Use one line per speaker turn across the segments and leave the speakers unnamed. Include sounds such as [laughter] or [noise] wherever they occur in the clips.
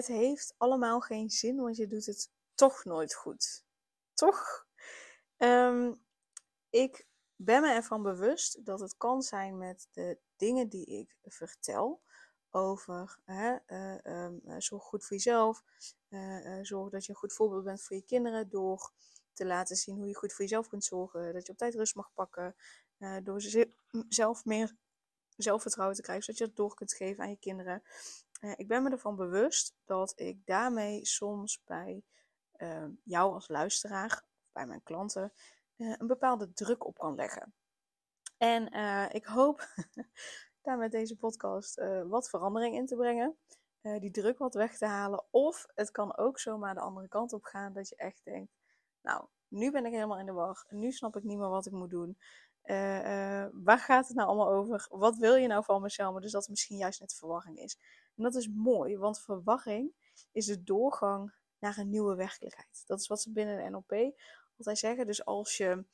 Het heeft allemaal geen zin, want je doet het toch nooit goed. Toch? Ehm, ik ben me ervan bewust dat het kan zijn met de dingen die ik vertel over hè, uh, um, zorg goed voor jezelf, uh, zorg dat je een goed voorbeeld bent voor je kinderen door te laten zien hoe je goed voor jezelf kunt zorgen, dat je op tijd rust mag pakken, door ze zelf meer zelfvertrouwen te krijgen, zodat je dat door kunt geven aan je kinderen. Uh, ik ben me ervan bewust dat ik daarmee soms bij uh, jou als luisteraar, bij mijn klanten, uh, een bepaalde druk op kan leggen. En ik hoop [laughs] daar met deze podcast wat verandering in te brengen. die druk wat weg te halen. Of het kan ook zomaar de andere kant op gaan. Dat je echt denkt, nou, nu ben ik helemaal in de war. Nu snap ik niet meer wat ik moet doen. Waar gaat het nou allemaal over? Wat wil je nou van mezelf? Dus dat misschien juist net verwarring is. En dat is mooi, want verwarring is de doorgang naar een nieuwe werkelijkheid. Dat is wat ze binnen de NLP altijd zeggen. Dus als je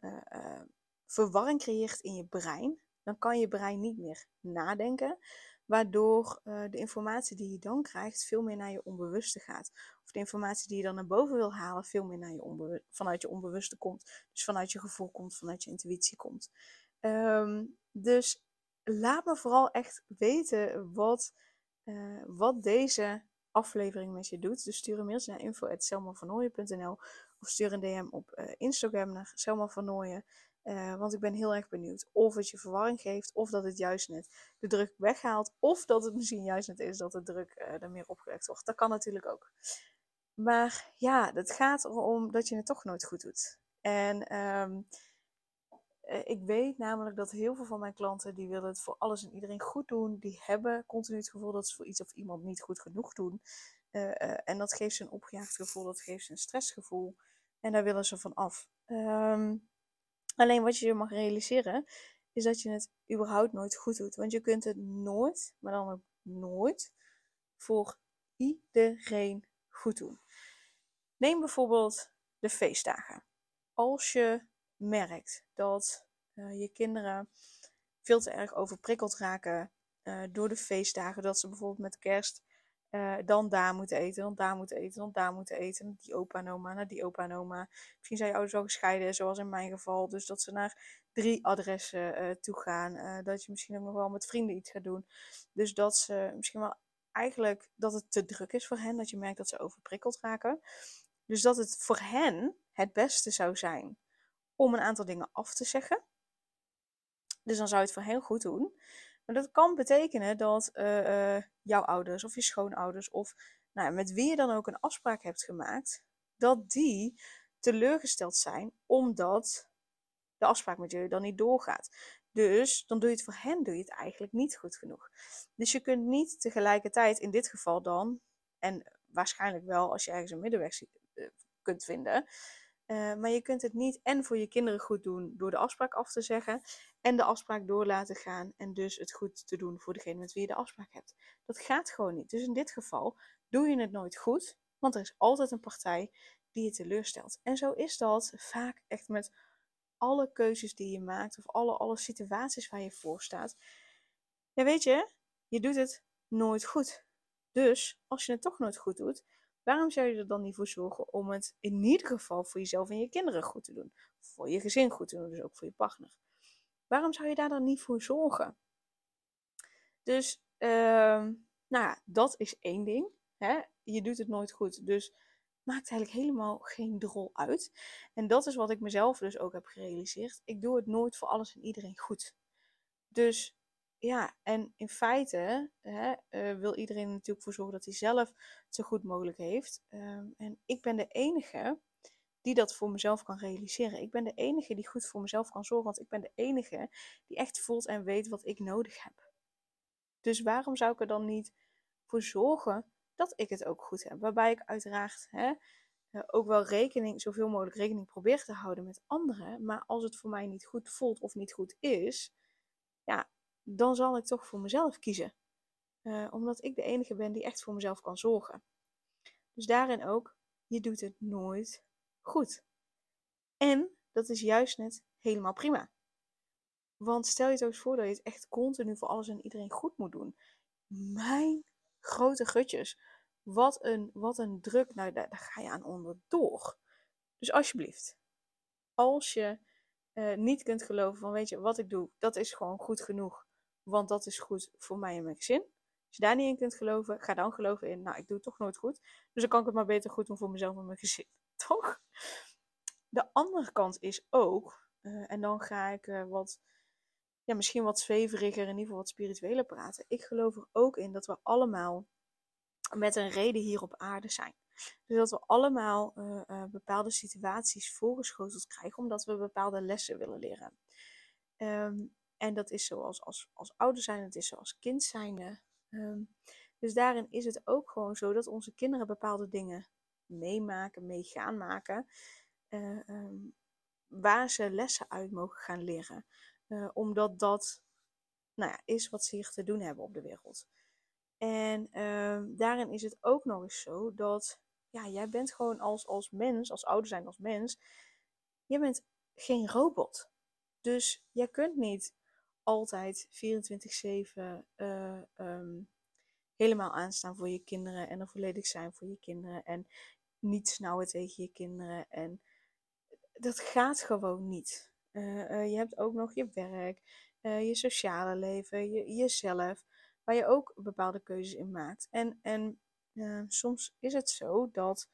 uh, verwarring creëert in je brein, dan kan je brein niet meer nadenken. Waardoor uh, de informatie die je dan krijgt veel meer naar je onbewuste gaat. Of de informatie die je dan naar boven wil halen, veel meer naar je vanuit je onbewuste komt. Dus vanuit je gevoel komt, vanuit je intuïtie komt. Um, dus laat me vooral echt weten wat, uh, wat deze aflevering met je doet. Dus stuur een mailtje naar info.selmavernooien.nl of stuur een DM op uh, Instagram naar Selma van Nooyen. Uh, want ik ben heel erg benieuwd of het je verwarring geeft, of dat het juist net de druk weghaalt, of dat het misschien juist net is dat de druk er meer opgelegd wordt. Dat kan natuurlijk ook. Maar ja, het gaat erom dat je het toch nooit goed doet. En um, ik weet namelijk dat heel veel van mijn klanten, die willen het voor alles en iedereen goed doen. Die hebben continu het gevoel dat ze voor iets of iemand niet goed genoeg doen. Uh, en dat geeft ze een opgejaagd gevoel, dat geeft ze een stressgevoel. En daar willen ze van af. Um, Alleen wat je je mag realiseren, is dat je het überhaupt nooit goed doet. Want je kunt het nooit, maar dan ook nooit, voor iedereen goed doen. Neem bijvoorbeeld de feestdagen. Als je merkt dat uh, je kinderen veel te erg overprikkeld raken uh, door de feestdagen, dat ze bijvoorbeeld met kerst uh, dan daar moeten eten, dan daar moeten eten, dan daar moeten eten. Die opa en oma, naar die opa en oma. Misschien zijn je ouders al gescheiden, zoals in mijn geval. Dus dat ze naar drie adressen toe gaan. Dat je misschien ook nog wel met vrienden iets gaat doen. Dus dat ze misschien wel eigenlijk dat het te druk is voor hen. Dat je merkt dat ze overprikkeld raken. Dus dat het voor hen het beste zou zijn om een aantal dingen af te zeggen. Dus dan zou je het voor hen goed doen. Maar dat kan betekenen dat uh, uh, jouw ouders of je schoonouders of nou, met wie je dan ook een afspraak hebt gemaakt, dat die teleurgesteld zijn omdat de afspraak met jullie dan niet doorgaat. Dus dan doe je het voor hen doe je het eigenlijk niet goed genoeg. Dus je kunt niet tegelijkertijd in dit geval dan, en waarschijnlijk wel als je ergens een middenweg eh, kunt vinden, uh, maar je kunt het niet en voor je kinderen goed doen door de afspraak af te zeggen en de afspraak door laten gaan en dus het goed te doen voor degene met wie je de afspraak hebt. Dat gaat gewoon niet. Dus in dit geval doe je het nooit goed, want er is altijd een partij die je teleurstelt. En zo is dat vaak echt met alle keuzes die je maakt of alle, alle situaties waar je voor staat. Ja, weet je, je doet het nooit goed. Dus als je het toch nooit goed doet, Waarom zou je er dan niet voor zorgen om het in ieder geval voor jezelf en je kinderen goed te doen? Voor je gezin goed te doen, dus ook voor je partner. Waarom zou je daar dan niet voor zorgen? Dus, uh, nou ja, dat is één ding. Hè? Je doet het nooit goed, dus maakt eigenlijk helemaal geen drol uit. En dat is wat ik mezelf dus ook heb gerealiseerd. Ik doe het nooit voor alles en iedereen goed. Dus ja, en in feite hè, uh, wil iedereen natuurlijk voor zorgen dat hij zelf het zo goed mogelijk heeft. Um, en ik ben de enige die dat voor mezelf kan realiseren. Ik ben de enige die goed voor mezelf kan zorgen, want ik ben de enige die echt voelt en weet wat ik nodig heb. Dus waarom zou ik er dan niet voor zorgen dat ik het ook goed heb. Waarbij ik uiteraard hè, uh, ook wel rekening, zoveel mogelijk rekening probeer te houden met anderen. Maar als het voor mij niet goed voelt of niet goed is, ja, dan zal ik toch voor mezelf kiezen. Uh, omdat ik de enige ben die echt voor mezelf kan zorgen. Dus daarin ook, je doet het nooit goed. En dat is juist net helemaal prima. Want stel je toch eens voor dat je het echt continu voor alles en iedereen goed moet doen. Mijn grote gutjes. Wat een, wat een druk. Nou, daar, ga je aan onderdoor. Dus alsjeblieft. Als je uh, niet kunt geloven van, weet je, wat ik doe, dat is gewoon goed genoeg. Want dat is goed voor mij en mijn gezin. Als je daar niet in kunt geloven, ga dan geloven in, nou, ik doe het toch nooit goed. Dus dan kan ik het maar beter goed doen voor mezelf en mijn gezin. [laughs] Toch? De andere kant is ook, uh, en dan ga ik uh, wat ja, misschien wat zweveriger, in ieder geval wat spiritueler praten. Ik geloof er ook in dat we allemaal met een reden hier op aarde zijn. Dus dat we allemaal uh, bepaalde situaties voorgeschoteld krijgen, omdat we bepaalde lessen willen leren. Um, en dat is zoals als, als ouder zijn, het is zoals kind zijn. Um, dus daarin is het ook gewoon zo dat onze kinderen bepaalde dingen meemaken, mee gaan maken, uh, um, waar ze lessen uit mogen gaan leren. Uh, omdat dat nou ja, is wat ze hier te doen hebben op de wereld. En uh, daarin is het ook nog eens zo dat ja, jij bent gewoon als, als mens, als ouder zijn als mens, je bent geen robot. Dus jij kunt niet altijd 24-7 uh, um, helemaal aanstaan voor je kinderen en er volledig zijn voor je kinderen en niet snauwen tegen je kinderen. En dat gaat gewoon niet. Uh, uh, je hebt ook nog je werk, je sociale leven, je, jezelf, waar je ook bepaalde keuzes in maakt. En, en soms is het zo dat,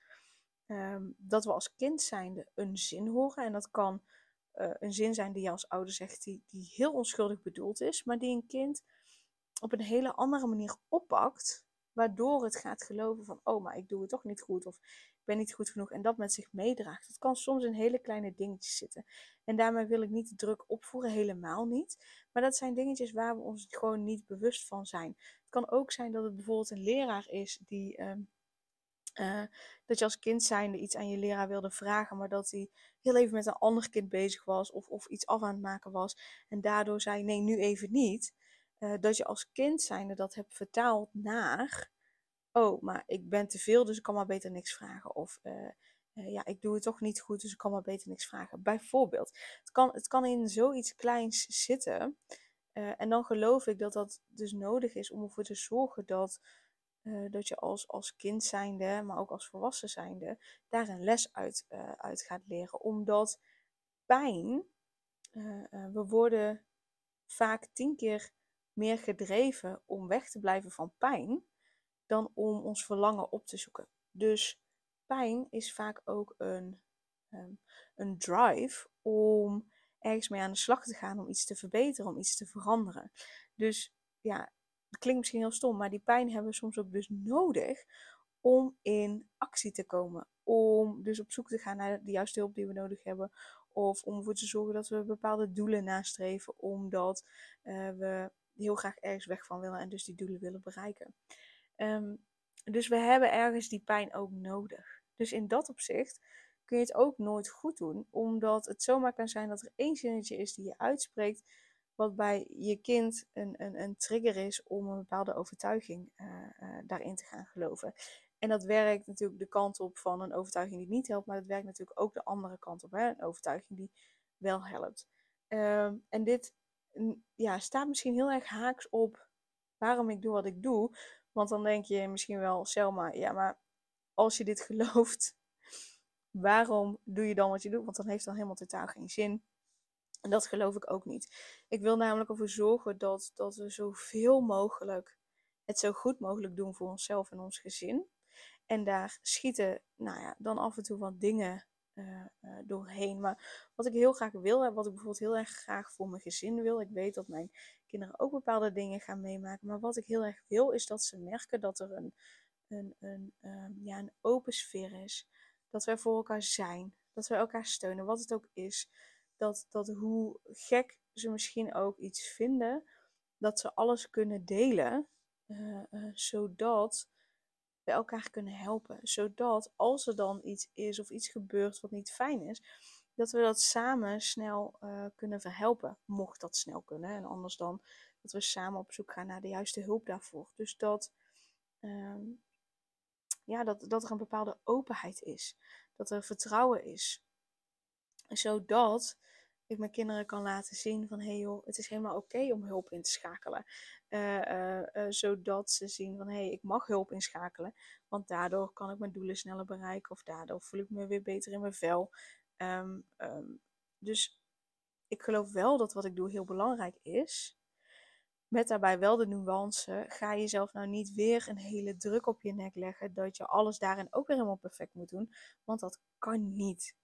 um, dat we als kind zijnde een zin horen. En dat kan een zin zijn die je als ouder zegt, die, die heel onschuldig bedoeld is, maar die een kind op een hele andere manier oppakt, waardoor het gaat geloven van, oh, maar ik doe het toch niet goed, of ben niet goed genoeg en dat met zich meedraagt. Het kan soms in hele kleine dingetjes zitten. En daarmee wil ik niet de druk opvoeren, helemaal niet. Maar dat zijn dingetjes waar we ons gewoon niet bewust van zijn. Het kan ook zijn dat het bijvoorbeeld een leraar is die. Uh, uh, dat je als kind zijnde iets aan je leraar wilde vragen, maar dat hij heel even met een ander kind bezig was of, of iets af aan het maken was. En daardoor zei: nee, nu even niet. Uh, dat je als kind zijnde dat hebt vertaald naar oh, maar ik ben te veel, dus ik kan maar beter niks vragen. Of uh, ja, ik doe het toch niet goed, dus ik kan maar beter niks vragen. Bijvoorbeeld. Het kan, het kan in zoiets kleins zitten. En dan geloof ik dat dat dus nodig is om ervoor te zorgen dat, dat je als, als kind zijnde, maar ook als volwassen zijnde, daar een les uit, uit gaat leren. Omdat pijn, we worden vaak tien keer meer gedreven om weg te blijven van pijn dan om ons verlangen op te zoeken. Dus pijn is vaak ook een, um, een drive om ergens mee aan de slag te gaan, om iets te verbeteren, om iets te veranderen. Dus ja, klinkt misschien heel stom, maar die pijn hebben we soms ook dus nodig om in actie te komen. Om dus op zoek te gaan naar de juiste hulp die we nodig hebben. Of om ervoor te zorgen dat we bepaalde doelen nastreven, omdat uh, we heel graag ergens weg van willen en dus die doelen willen bereiken. Um, dus we hebben ergens die pijn ook nodig. Dus in dat opzicht kun je het ook nooit goed doen, omdat het zomaar kan zijn dat er één zinnetje is die je uitspreekt, wat bij je kind een, een, een trigger is om een bepaalde overtuiging uh, uh, daarin te gaan geloven. En dat werkt natuurlijk de kant op van een overtuiging die niet helpt, maar dat werkt natuurlijk ook de andere kant op, hè? een overtuiging die wel helpt. Um, en dit ja, staat misschien heel erg haaks op waarom ik doe wat ik doe, want dan denk je misschien wel, Selma, ja, maar als je dit [laughs] gelooft, waarom doe je dan wat je doet? Want dan heeft dan helemaal totaal geen zin. En dat geloof ik ook niet. Ik wil namelijk ervoor zorgen dat, dat we zoveel mogelijk het zo goed mogelijk doen voor onszelf en ons gezin. En daar schieten, nou ja, dan af en toe wat dingen uh, uh, doorheen. Maar wat ik heel graag wil, wat ik bijvoorbeeld heel erg graag voor mijn gezin wil. Ik weet dat mijn kinderen ook bepaalde dingen gaan meemaken. Maar wat ik heel erg wil, is dat ze merken dat er een, een, een, um, ja, een open sfeer is. Dat wij voor elkaar zijn. Dat wij elkaar steunen, wat het ook is. Dat, dat hoe gek ze misschien ook iets vinden, dat ze alles kunnen delen. Uh, zodat bij elkaar kunnen helpen. Zodat als er dan iets is of iets gebeurt wat niet fijn is, dat we dat samen snel uh, kunnen verhelpen. Mocht dat snel kunnen. En anders dan dat we samen op zoek gaan naar de juiste hulp daarvoor. Dus dat, ehm, ja, dat, dat er een bepaalde openheid is. Dat er vertrouwen is. Zodat ik mijn kinderen kan laten zien van hé hey joh, het is helemaal oké om hulp in te schakelen. Uh, zodat ze zien van hé, hey, ik mag hulp inschakelen. Want daardoor kan ik mijn doelen sneller bereiken. Of daardoor voel ik me weer beter in mijn vel. Um, um, dus ik geloof wel dat wat ik doe heel belangrijk is. Met daarbij wel de nuance. Ga jezelf nou niet weer een hele druk op je nek leggen. Dat je alles daarin ook weer helemaal perfect moet doen. Want dat kan niet.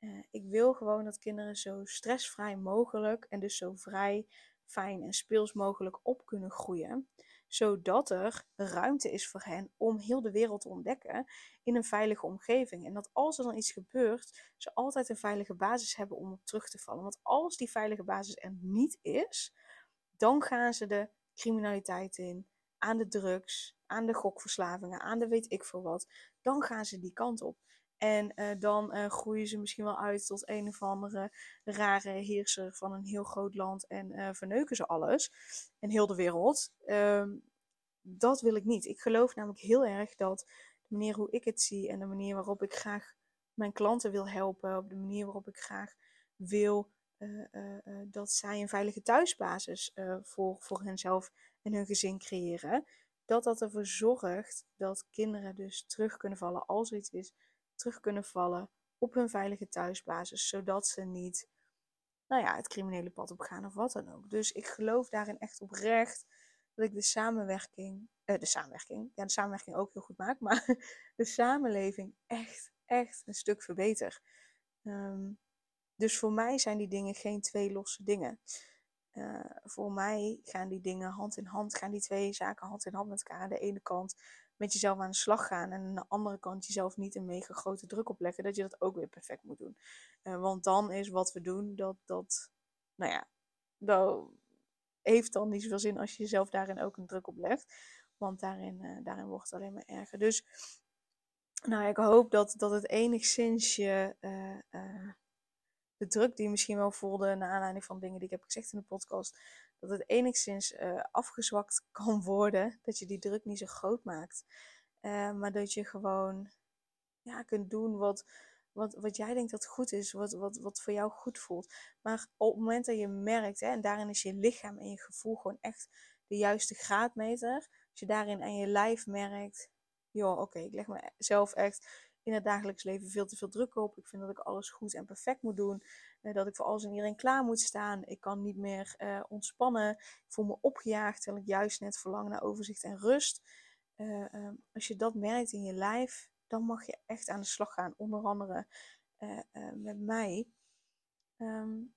Uh, ik wil gewoon dat kinderen zo stressvrij mogelijk en dus zo vrij, fijn en speels mogelijk op kunnen groeien. Zodat er ruimte is voor hen om heel de wereld te ontdekken in een veilige omgeving. En dat als er dan iets gebeurt, ze altijd een veilige basis hebben om op terug te vallen. Want als die veilige basis er niet is, dan gaan ze de criminaliteit in, aan de drugs, aan de gokverslavingen, aan de weet ik veel wat. Dan gaan ze die kant op. En uh, dan uh, groeien ze misschien wel uit tot een of andere rare heerser van een heel groot land en uh, verneuken ze alles en heel de wereld. Um, dat wil ik niet. Ik geloof namelijk heel erg dat de manier hoe ik het zie en de manier waarop ik graag mijn klanten wil helpen, op de manier waarop ik graag wil dat zij een veilige thuisbasis voor, voor henzelf en hun gezin creëren, dat dat ervoor zorgt dat kinderen dus terug kunnen vallen als er iets is terug kunnen vallen op hun veilige thuisbasis, zodat ze niet nou ja, het criminele pad op gaan of wat dan ook. Dus ik geloof daarin echt oprecht dat ik de samenwerking, eh, de samenwerking, ja, de samenwerking ook heel goed maak, maar [laughs] de samenleving echt, echt een stuk verbeter. Um, dus voor mij zijn die dingen geen twee losse dingen. Uh, voor mij gaan die dingen hand in hand, gaan die twee zaken hand in hand met elkaar. Aan de ene kant met jezelf aan de slag gaan. En aan de andere kant jezelf niet een mega grote druk opleggen. Dat je dat ook weer perfect moet doen. Uh, want dan is wat we doen, dat, dat, nou ja, dat heeft dan niet zoveel zin als je jezelf daarin ook een druk oplegt. Want daarin, uh, daarin wordt het alleen maar erger. Dus, nou, ik hoop dat, dat het enigszins je... Uh, de druk die je misschien wel voelde naar aanleiding van dingen die ik heb gezegd in de podcast, dat het enigszins uh, afgezwakt [laughs] kan worden. Dat je die druk niet zo groot maakt. Uh, maar dat je gewoon ja, kunt doen wat, wat, wat jij denkt dat goed is, wat, wat, wat voor jou goed voelt. Maar op het moment dat je merkt, hè, en daarin is je lichaam en je gevoel gewoon echt de juiste graadmeter. Als je daarin aan je lijf merkt, joh, oké, ik leg mezelf echt in het dagelijks leven veel te veel druk op. Ik vind dat ik alles goed en perfect moet doen. Uh, dat ik voor alles en iedereen klaar moet staan. Ik kan niet meer uh, ontspannen. Ik voel me opgejaagd terwijl ik juist net verlang naar overzicht en rust. Uh, um, als je dat merkt in je lijf, dan mag je echt aan de slag gaan. Onder andere met mij. Um,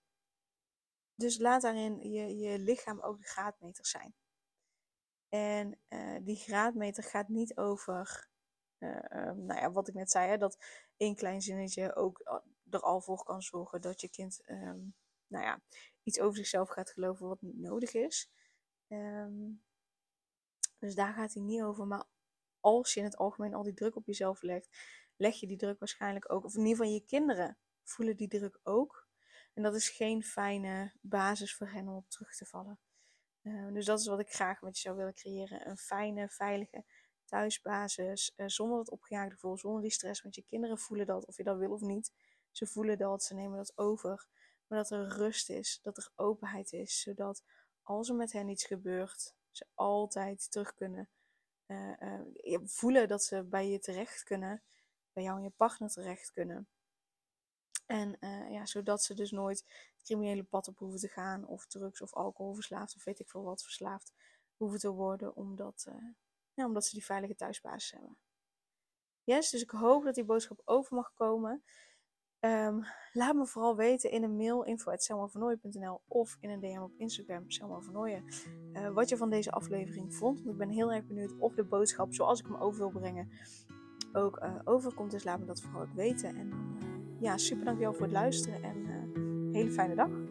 dus laat daarin je, je lichaam ook de graadmeter zijn. En die graadmeter gaat niet over uh, nou ja, wat ik net zei, hè, dat één klein zinnetje ook eh, er al voor kan zorgen dat je kind um, nou ja, iets over zichzelf gaat geloven wat niet nodig is. Um, dus daar gaat hij niet over. Maar als je in het algemeen al die druk op jezelf legt, leg je die druk waarschijnlijk ook, of in ieder geval je kinderen voelen die druk ook. En dat is geen fijne basis voor hen om op terug te vallen. Uh, dus dat is wat ik graag met je zou willen creëren. Een fijne, veilige thuisbasis, uh, zonder het opgejaagde gevoel, zonder die stress. Want je kinderen voelen dat, of je dat wil of niet. Ze voelen dat, ze nemen dat over. Maar dat er rust is, dat er openheid is, zodat als er met hen iets gebeurt, ze altijd terug kunnen uh, uh, voelen dat ze bij je terecht kunnen, bij jou en je partner terecht kunnen. En ja, zodat ze dus nooit het criminele pad op hoeven te gaan, of drugs of alcohol verslaafd, of weet ik veel wat verslaafd hoeven te worden, omdat, ja, omdat ze die veilige thuisbasis hebben. Yes, dus ik hoop dat die boodschap over mag komen. Um, laat me vooral weten in een mail info.selmavernooien.nl of in een DM op Instagram Selma uh, wat je van deze aflevering vond. Want ik ben heel erg benieuwd of de boodschap zoals ik hem over wil brengen ook uh, overkomt. Dus laat me dat vooral ook weten. En uh, ja, super dankjewel voor het luisteren en hele fijne dag.